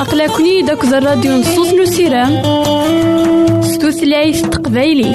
أقلكني داك الراديو نصوص نسيرام ستوثلايف تقبايلي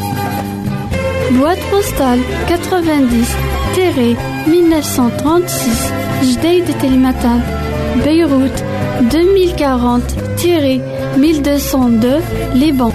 Boîte postale 90-1936 Jdeï de Télématin Beyrouth 2040-1202 Liban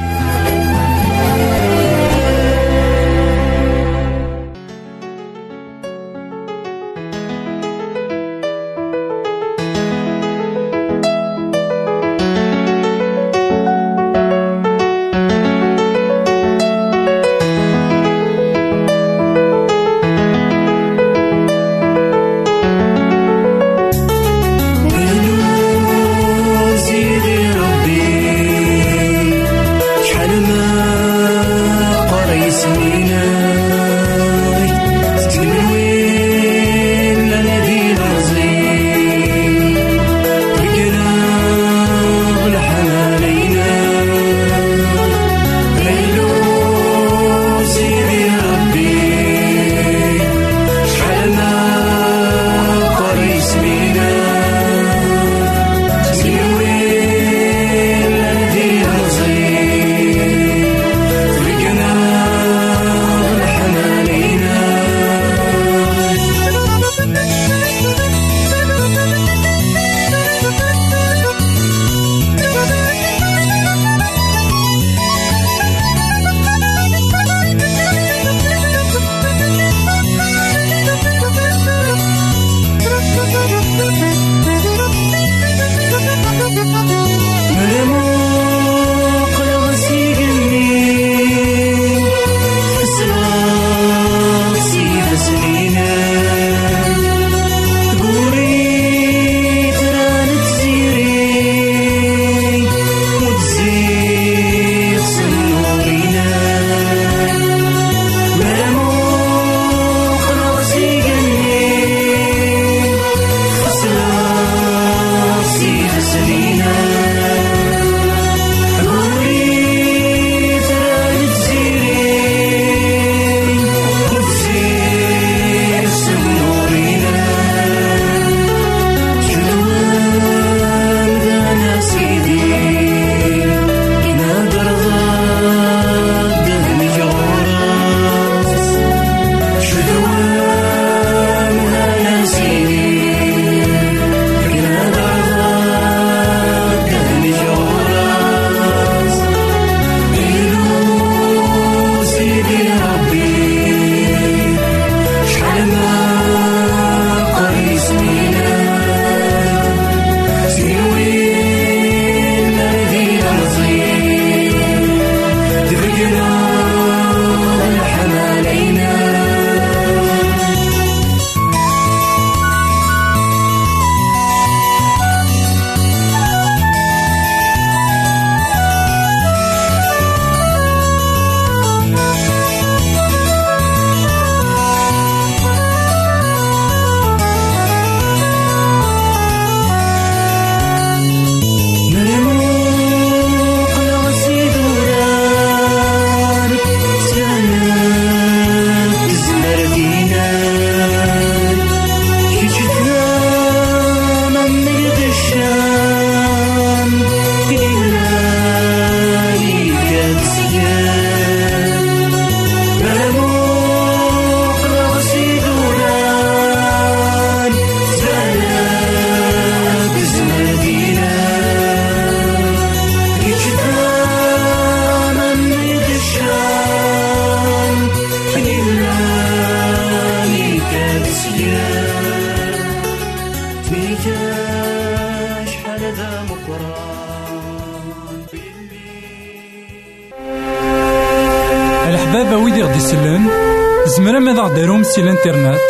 سي الانترنت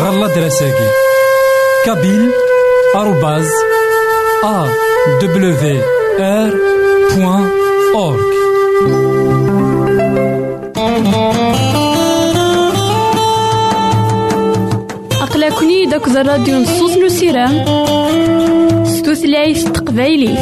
غالا دراساكي كابيل آروباز أ دبليو آر بوان أورك أقلكني داك الراديو نصوص نسيرام ستوثلايف تقبايلي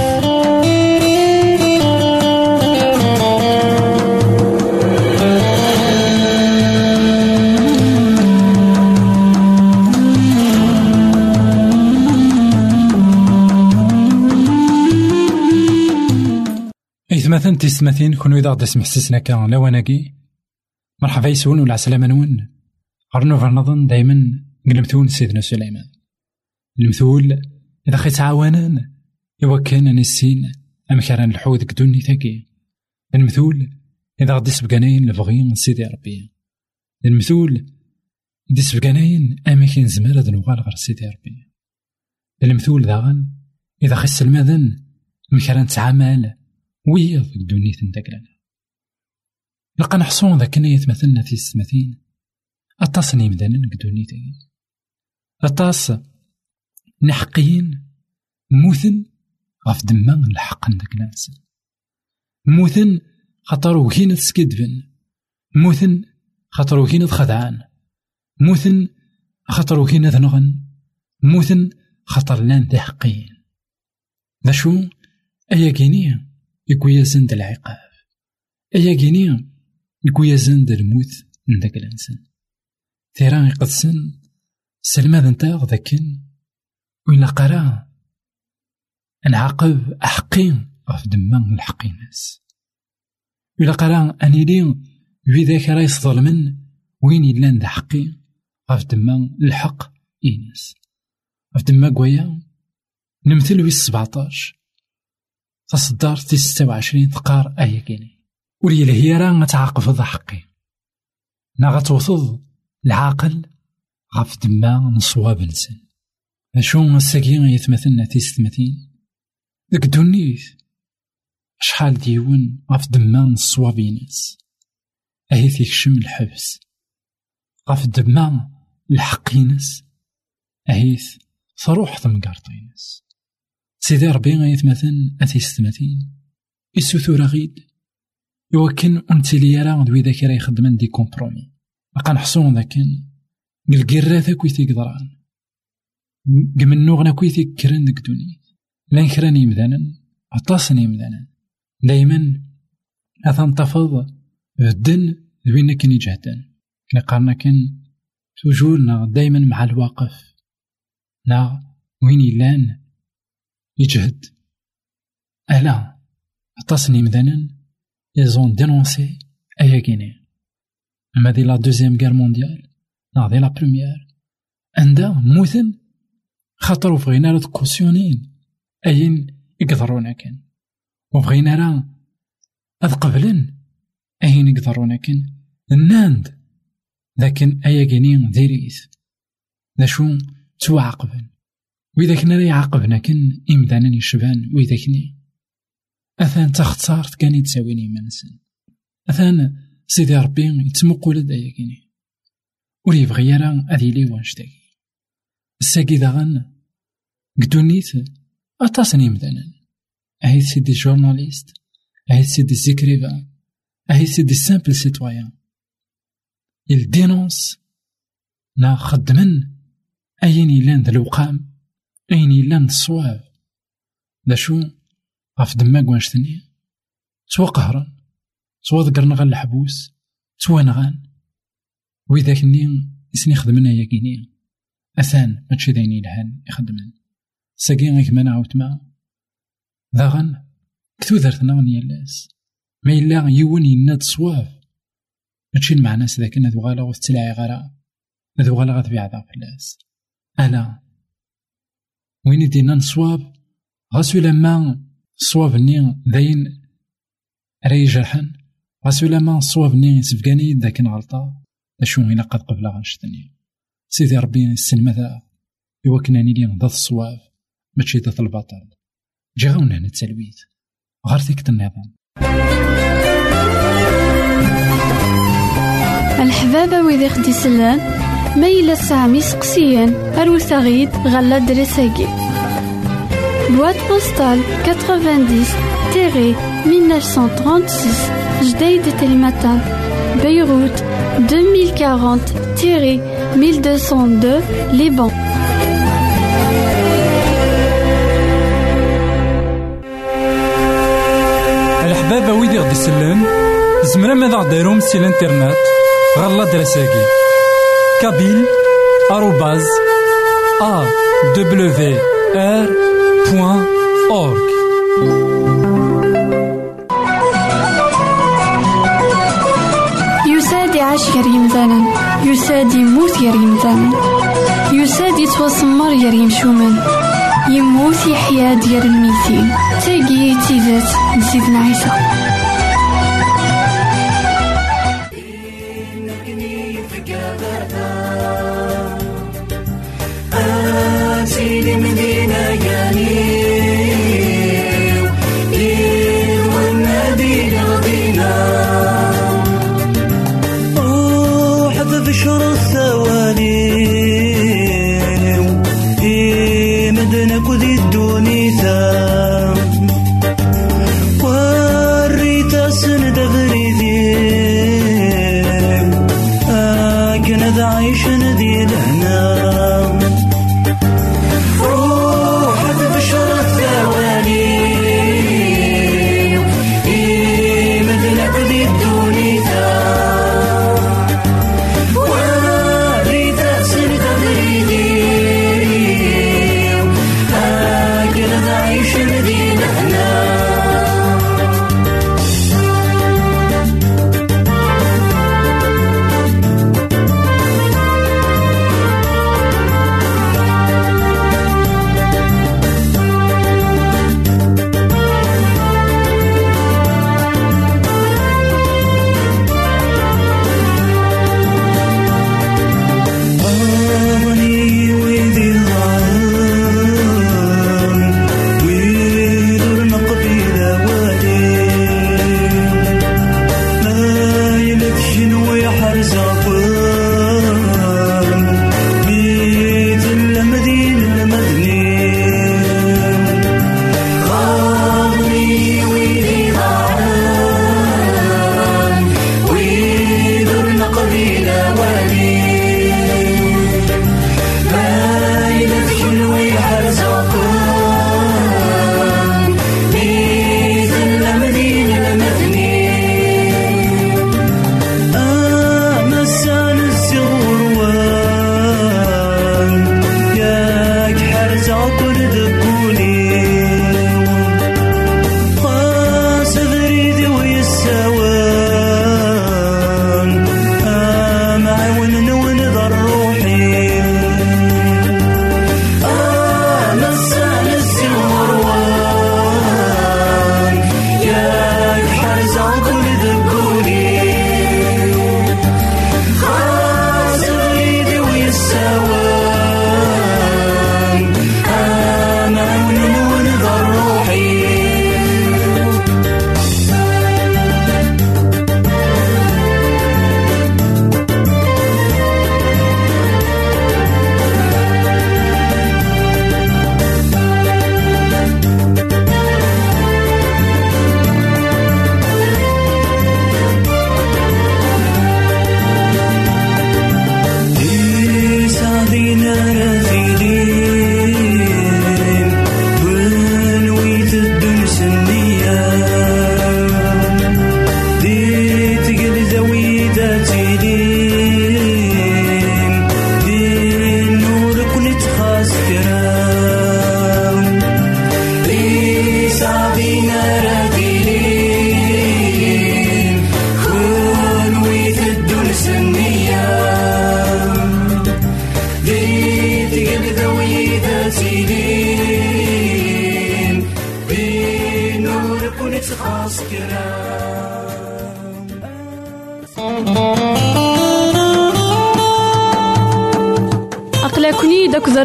إثماثن تيستماثين كونو إذا غدا سمحسسنا كان لواناكي مرحبا يسون ولا عسلامة نون. غرنو فرنظن دايما قلمتون سيدنا سليمان. المثول إذا خي تعاونان إوا كان نسين أم كان الحوذ كدوني تاكي المثول إذا غدي سبقاناين لبغي سيدي ربي. المثول دي سبقاناين أما كان زمال هاد نوغال غير سيدي ربي. المثول داغن إذا خي السلماذن مكران تعامل ويض دونيت نداكلانا لقا نحصون ذاك نيت مثلنا في السماثين أطاس نيمدانا كدونيتي أطاس نحقين موثن غف دمان الحق نداك الإنسان موثن خاطر وكين تسكدبن موثن خاطر وكين تخدعان. موثن خاطر وكين ذنغن موثن خاطر لأن ذي حقين ذا شو؟ أيا كينية؟ يكويا زند العقاب. أيا كيني يكويا زند الموت من ذاك الإنسان. تيران يقدسن سلماد نتا ذاكن وين قرا نعاقب أحقين غف دمان الحقي ناس وإلا قرا أني لي في ذاك راه يصظلمن وين يلان ذا حقي غف دمان الحق إيناس غف دما قويا نمثل وي السبعتاش تصدر في ستة وعشرين تقار أيا كيني. ولي هي راه غتعاقب حقي. نا غتوصل العاقل غف دما نصواب نسن أشو الساكين يتمثلنا في ستماتين ديك دونيت شحال ديون غف دما نصواب ناس أهي تيكشم الحبس. غف دما الحق ينس أهيث تروح تمقرطينس سيدي ربي غيتمثل أتيستماتين السثورة غيد. يوكن أنتلي راه دوي ذاك راه يخدمن دي كومبرومي. بقا نحصون القرا ذاك ويثيك ضران قمنو غنا كويثيك كرن ديك دوني. لأن كران يمدانا عطاسن يمدانا دايما أثان تفض الدن ذوين كن يجهدن. كنا قارنا كن توجور دايما مع الواقف. نا وين يلان يجهد. ألا عطاسني مذانا يزون دينونسي أيا كيني أما دي لا دوزيام غير مونديال نا دي لا بروميير عندها موثن خاطر وبغينا راه كوسيونين أين يقدرونا كان وبغينا راه أذ قبلن أين يقدرونا كان الناند لكن أيا كيني ديريث ذا شو توعقبن. وإذا كنا يعاقبنا كن إمدانا يشبان وإذا كني أثان تختار كان يتساويني منسن أثان سيدي ربي يتمقل دايا كيني ور يبغي يرى أذي لي وانشتاكي الساقي داغن قدونيت أطاسني مدانا أهي سيدي جورناليست. أهي سيدي زيكريفا أهي سيدي سامبل سيتويان. الدينونس نا خدمن. أين يلان ذا أين يلان الصواب؟ دا شو؟ غف دماغ وانشتني سوا قهرا سوا ذكرنا غا الحبوس سوا نغان. وإذا كني يسني خدمنا يا كيني. أثان ماشي داين يلهان يخدمن ساقي غيك ما نعاود ما. ذاغن كتو درتنا غني اللاس ما إلا يون يناد صواب ماشي المعنى سذاك ذو غالا وتتلاعي غرا ذو غالا غتبيع ذا فلاس ألا؟ وين يدينا نصواب غاسو لما صوابني داين راه يجرحن غاسو لما صوابني سبقاني داك نغلطا أشو إلا قد قبل غنشتني. سيدي ربي السن ماذا؟ كنا لي نضض الصواب. ماشي ضد البطل. جي غاونا هنا التلويت غار فيكت النظام الحبابة ويدي خدي سلان. ميل يلا تسعام يسقسيان أروت غلا درساجي بوات بوستال 90 تيري 1936 جديد تلمتان بيروت 2040 تيري 1202 لبنان الحبابة ويدي غدي يسلم زمرا ماذا غديرهم سي الانترنت غالا دراساكي kabyle awr.org يساد يعيش غير يمثالا يساد يموت غير يمثالا يساد يا ريم شومان. يموت يحيا ديال الميتين. تاقي تيزات نسيتنا عيسى. ليالي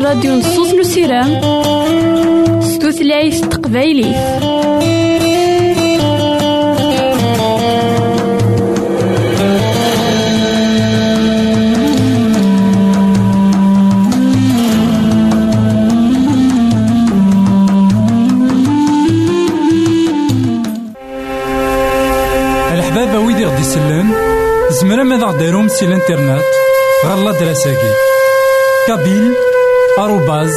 راديو نصوص نسيرام س tutlayt تقبايليت زمرا ماذا غديرهم سي الانترنات غالا دراساكي. كابيل آروباز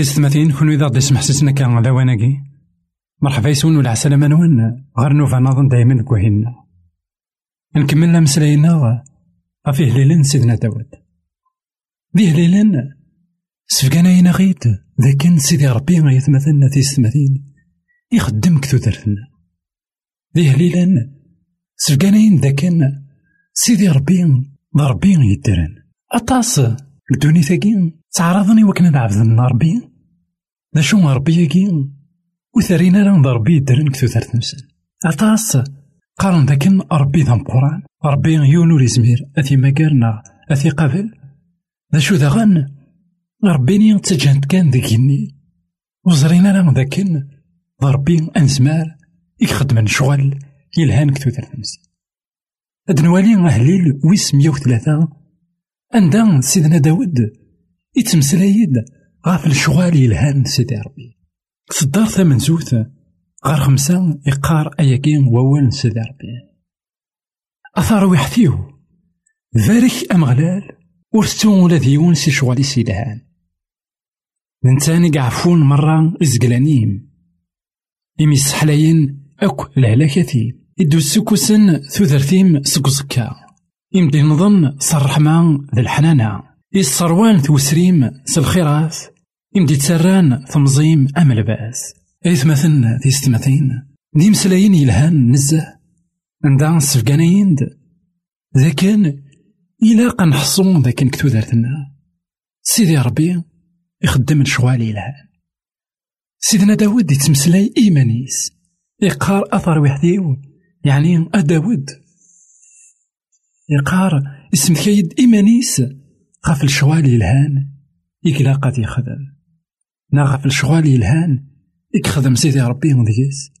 إثمثن تيستمثين كون إذا غدي يسمح سيسنا كان لواناكي مرحبا يسون ولا عسلامة نوان غير نوفا نظن دايما كوهينا نكمل مسلاينا غفي هليلن سيدنا داود. ذي هليلن سفقانا ينا غيت. ذاكن سيدي ربي ما يتمثلنا تيستمثين يخدم كتو درتنا ذي هليلن سفقانا ين ذاكن سيدي ربي ضربي يدرن. أطاس الدوني ثاقين تعرضني وكنا نعبد ربي. ذا شو ربي يقين وثرينا ضربي يدرن كتو درت نفسن أطاس قارن ذاكن ربي ذا القرآن ربي يونو ريزمير أثي مقالنا أثي قبل ذا ذا غن ربيني تجهنت كان ذاكيني وزرينا لأن ذاكن ضربي أنزمار يخدم شغل يلهان كتو درت نفسن أد نوالي أهليل ويس مية وثلاثة عندها سيدنا داود يتمسلايد غاف الشغال يلهان سيدي ربي. صدار ثمن زوث غار خمسة يقار أياكين ووال سيدي ربي. أثار ويحثيو ذارك أمغلال ورثتو ولا ديون سي شغالي سيلهان من تاني قعفون مرة إزقلانيم. إمي سحلاين أك الهلاكتين إدو السكوسن ثوثرتيم سكوزكا يمدي نظن صرح مع ذا الحنانة يسروان توسريم سالخيرات يمدي تسران تمزيم أم لباس إثمثن ذي ستمثين دي مسلاين يلهان نزه. عندها سفقانيين ذا كان إلا نحصون كان كتو دارتنا سيدي ربي يخدم الشغال يلهان. سيدنا داود يتمسلاي إيمانيس. يقار أثر وحديو يعني أداود. يقار اسم كيد إيمانيس. غاف الشوال يلهان يكلا قد يخدم نا غاف الشوال يلهان يكخدم سيدي ربي مديس.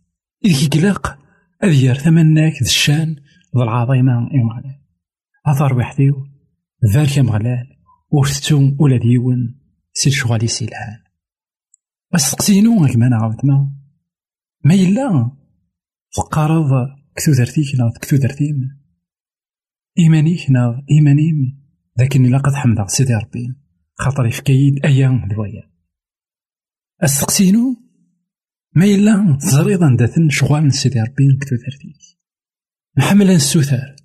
إذ يقلق أذير ثمناك ذا الشان ذا العظيمة يمغلال أثار وحديو ذلك يمغلال ورثتو ولا ديون سي الشغالي سيلهان بس تقسينو كما نعاود ما ما يلا فقارض كتو درتيك لا كتو درتيم. إيمانيك نا إيمانيم. لكن إلا قد حمد سيدي ربي خاطر يفكيد أيام دوايا أستقسينو ما إلا تزريضا داثن شغال سيدي ربي كتو درتيك نحمل نسوثار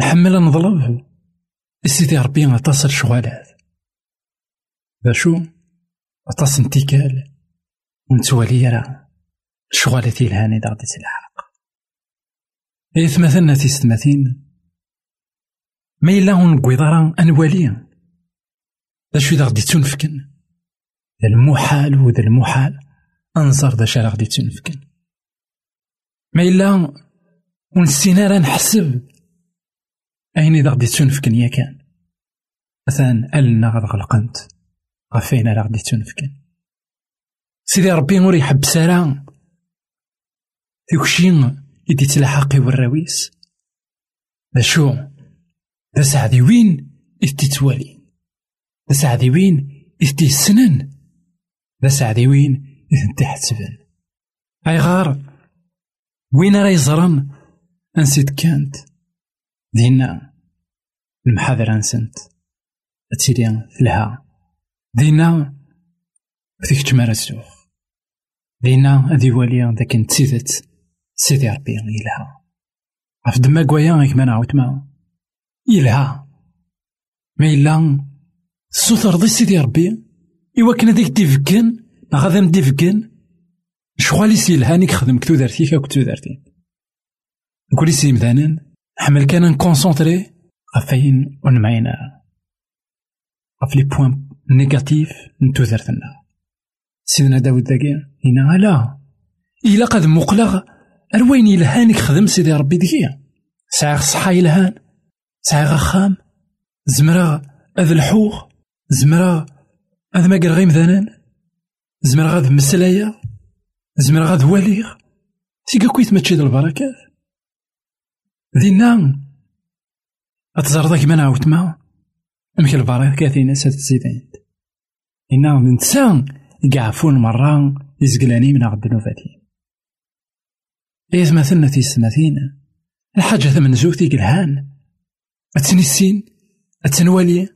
نحمل نظلم سيدي ربي غتصل شغالات ذا شو غتص انتكال. ونتوالي راه. شغالتي الهاني دا غدي تلحق إثمثلنا تيستمثين ما إلا هون قويضارا أنوالي ذا شو ذا غدي تنفكن. ذا المحال وذا المحال أنظر ذا شا غدي تنفكن. ما إلا ونسينا راه نحسب. أين إذا غدي تنفكن يا كان؟ مثلا ألنا غد غلقنت. غفينا راه غدي تنفكن. سيدي ربي نور يحب سارة. يكشين يدي تلاحقي والراويس شو ذا سعدي وين إذ تتوالي ذا سعدي وين إذ تيسنن ذا سعدي وين إذ انت حتسبن أي غار وين راه يزرن أنسيت كانت. دينا المحاضرة نسنت أتسيدي فلها دينا فيك تمارا سوخ دينا هذي واليا ذاك نتسيدت سيدي ربي يلها عف دما كوايا غيك ما نعاود ما يلها ما إلا ضي سيدي ربي. إوا كان هذيك ديفكن غادا نديفكن شغالي سيلهاني خدم كتو دارتي كتو دارتي. نقولي سي مدانا حمل كان نكونسونطري غفاين ونمعينا. غف لي بوان نيجاتيف نتو دارتنا. سيدنا داود داكي هنا لا. إلا قد مقلغ أروين يلهانك خدم سيدي ربي دكي ساعة صحا يلهان ساعة خام زمرا أذ الحوغ زمرا أذ ما قال غيم ذانان زمرا غاد مسلايا زمرا غاد واليغ سيكا كويت ما تشيد البركات دينا أتزرد كيما نعاود ما أمك البركات ناس تزيدين إنا نتسان يقعفون مرة يزقلاني من عبد النوفاتين إذ مثلنا في السماثين الحاجة ثمن زوتي قلهان أتنسين أتنوالي؟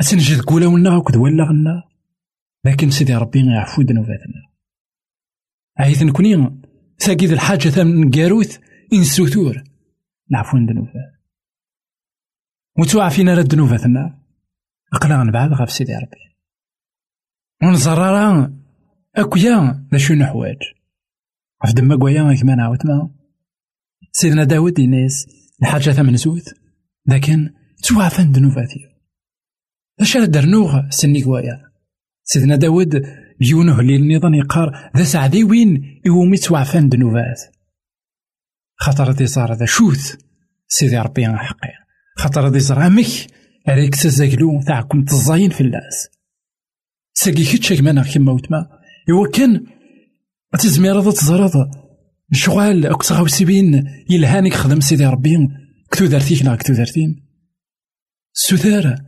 أتنجد وكد ولا غنا؟ لكن سيدي ربي يعفو ذنوباتنا عايث نكوني ثاقيد الحاجة ثمن قاروث إن سوتور نعفو ذنوبات وتوعفينا ذنوباتنا أقلا نبعد غاف سيدي ربي. ونزرارا أكويا ذا شو نحواج. عف دما قويا كما نعاود ما سيدنا داود يناس الحاجة ثمن زوت لكن توعفن ذنوباتي اش درنوغ سني قوايا. سيدنا داود ليونه اللي النظام يقار ذا سعدي وين يومي توعفن ذنوبات خاطر دي زار ذا شوث سيدي ربي حقي. خاطر دي زار أمك ريك تزاكلو تاعكم تزاين في الناس ساقي كتشا كما كيما وتما إوا كان تزمير تزرد شغال أك تغاوسي بين يلهانك خدم سيدي ربي. كتو دارتيك نا كتو دارتين سوثار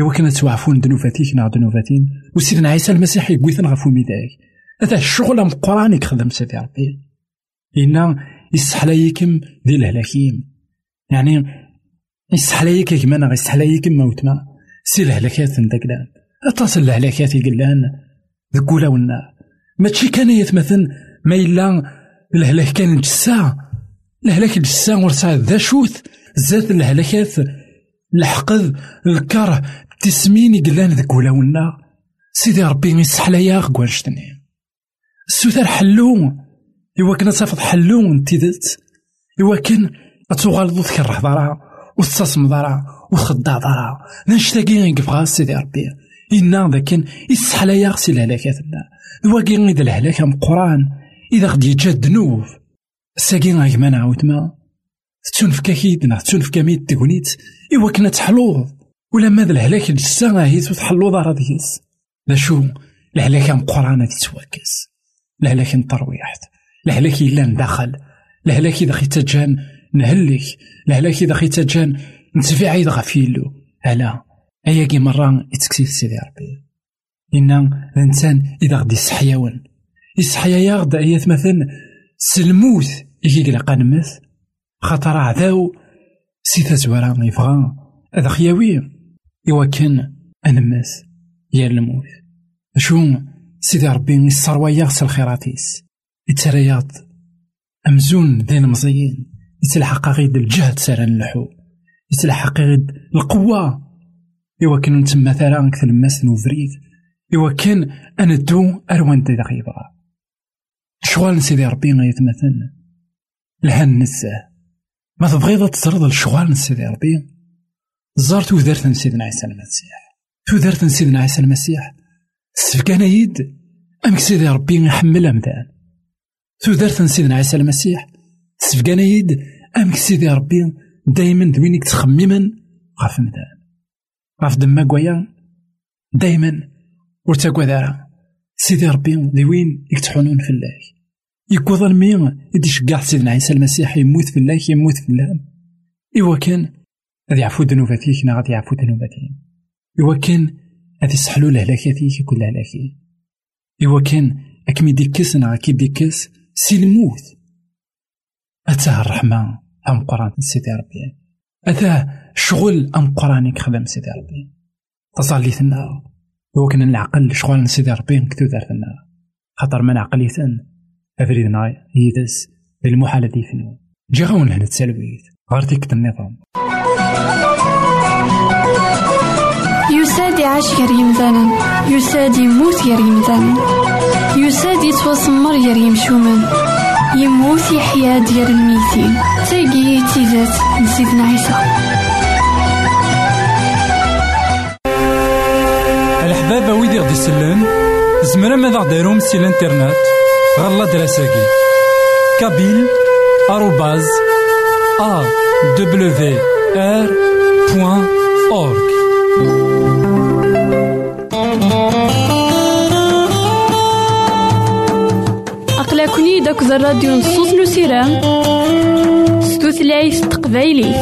إوا توعفون دنوفاتيك نا دنوفاتين. وسيدنا عيسى المسيح يقويثن غفو ميداك هذا الشغل مقران يخدم سيدي ربي. إنا يسحلايكم ذي الهلاكيم. يعني يسحلايك كمان يسحلايكم موتما سي الهلاكات ندقلان اتصل الهلاكات يقلان ذكولا ونا. ماشي كان يتمثل ما إلا الهلاك كان جسا. الهلاك جسا ورسا ذا شوث. زاد الهلاكات الحقد الكره تسمين يقلان ذك ولاونا. سيدي ربي يسحلايا غوانشتني السوثر حلو إوا كان صافط حلو انتدت إوا كان أتوغال ذوك الرهضرة وتصاصم ضرا وخدا ضرا نشتاقي يقفغا سيدي ربي. إنا ذاك يسحلايا غسي الهلاكاتنا واقي إذا الهلاك قران إذا غدي يجا الذنوب ساقي غاك ما نعاود ما. تتونفكا كيدنا تتونفكا ميت تكونيت إوا كنا تحلوض ولا ماذا الهلاك الجسا غاهي تحلوض راه ديس لا شو الهلاك مقرانة تتواكس الهلاك الترويح الهلاك إلا ندخل. الهلاك إذا خيتا جان نهلك. الهلاك إذا خيتا جان نتفي عيد غفيلو. ألا أياكي مرة يتكسي سيدي ربي. إن الإنسان إذا غدي يسحياون يسحيا ياغد أيات مثلا سلموت يجي قلقا نمث. خاطر عداو سي تزوارا يبغى هذا خياوي. إوا كان أنمث يا الموت. شو سيدي ربي يسروا يغسل الخيراتيس. يترياض أمزون دين مزيين يتلحق غيد الجهد سارا اللحو يتلحق غيد القوة. إوا كان نتما ثرا كثر الماس نوفريد إوا كان أنا دو أروان دي يبغى شغال سيدي ربي غيتمثل لهان نساه ما تبغيض تزرد الشغال سيدي ربي؟ زرت ودرت سيدنا عيسى المسيح. ودرت سيدنا عيسى المسيح. سفكان يد. أمك سيدي ربي يحمل أمدان تودرت سيدنا عيسى المسيح. سفكان يد. أمك سيدي ربي دايما دوينك تخمما غاف مدان. غاف دما كوايا دايما. ورتاكواد راه سيدي ربي ذي وين يكتحونون في الله يكوض المي يدي شقاع سيدنا عيسى المسيح يموت في الله يموت في الله. إوا كان غادي يعفو ذنوباتيك نا غادي يعفو ذنوباتي. إوا كان غادي يسحلو لهلاكاتيك كل هلاكي. إوا كان أكمي ديكس نا كي ديكس سي الموت أتاه الرحمة أم قران سيدي ربي. أتاه شغل أم قرانك خدم سيدي ربي. تصلي ثنا هو كان العقل شغل سيدي ربي نكتو دارتنا خاطر من عقليتن أفريدنا يدس المحال دي فنو جي غاون هنا تسالويت غار تيكت النظام يساد يعيش غير يمثالا يساد يموت غير يمثالا يساد يتوسمر غير يمشومان يموت يحيا ديال الميتين تاقي تيزات نسيتنا عيسى الحباب ويدي غدي يسلم زمرا ماذا غديرهم سي الانترنت غالا دراساكي كابيل آروباز ا دبليو ار بوان اورك أقلكني داك الراديو نصوص نسيران ستوثلايف تقبايلي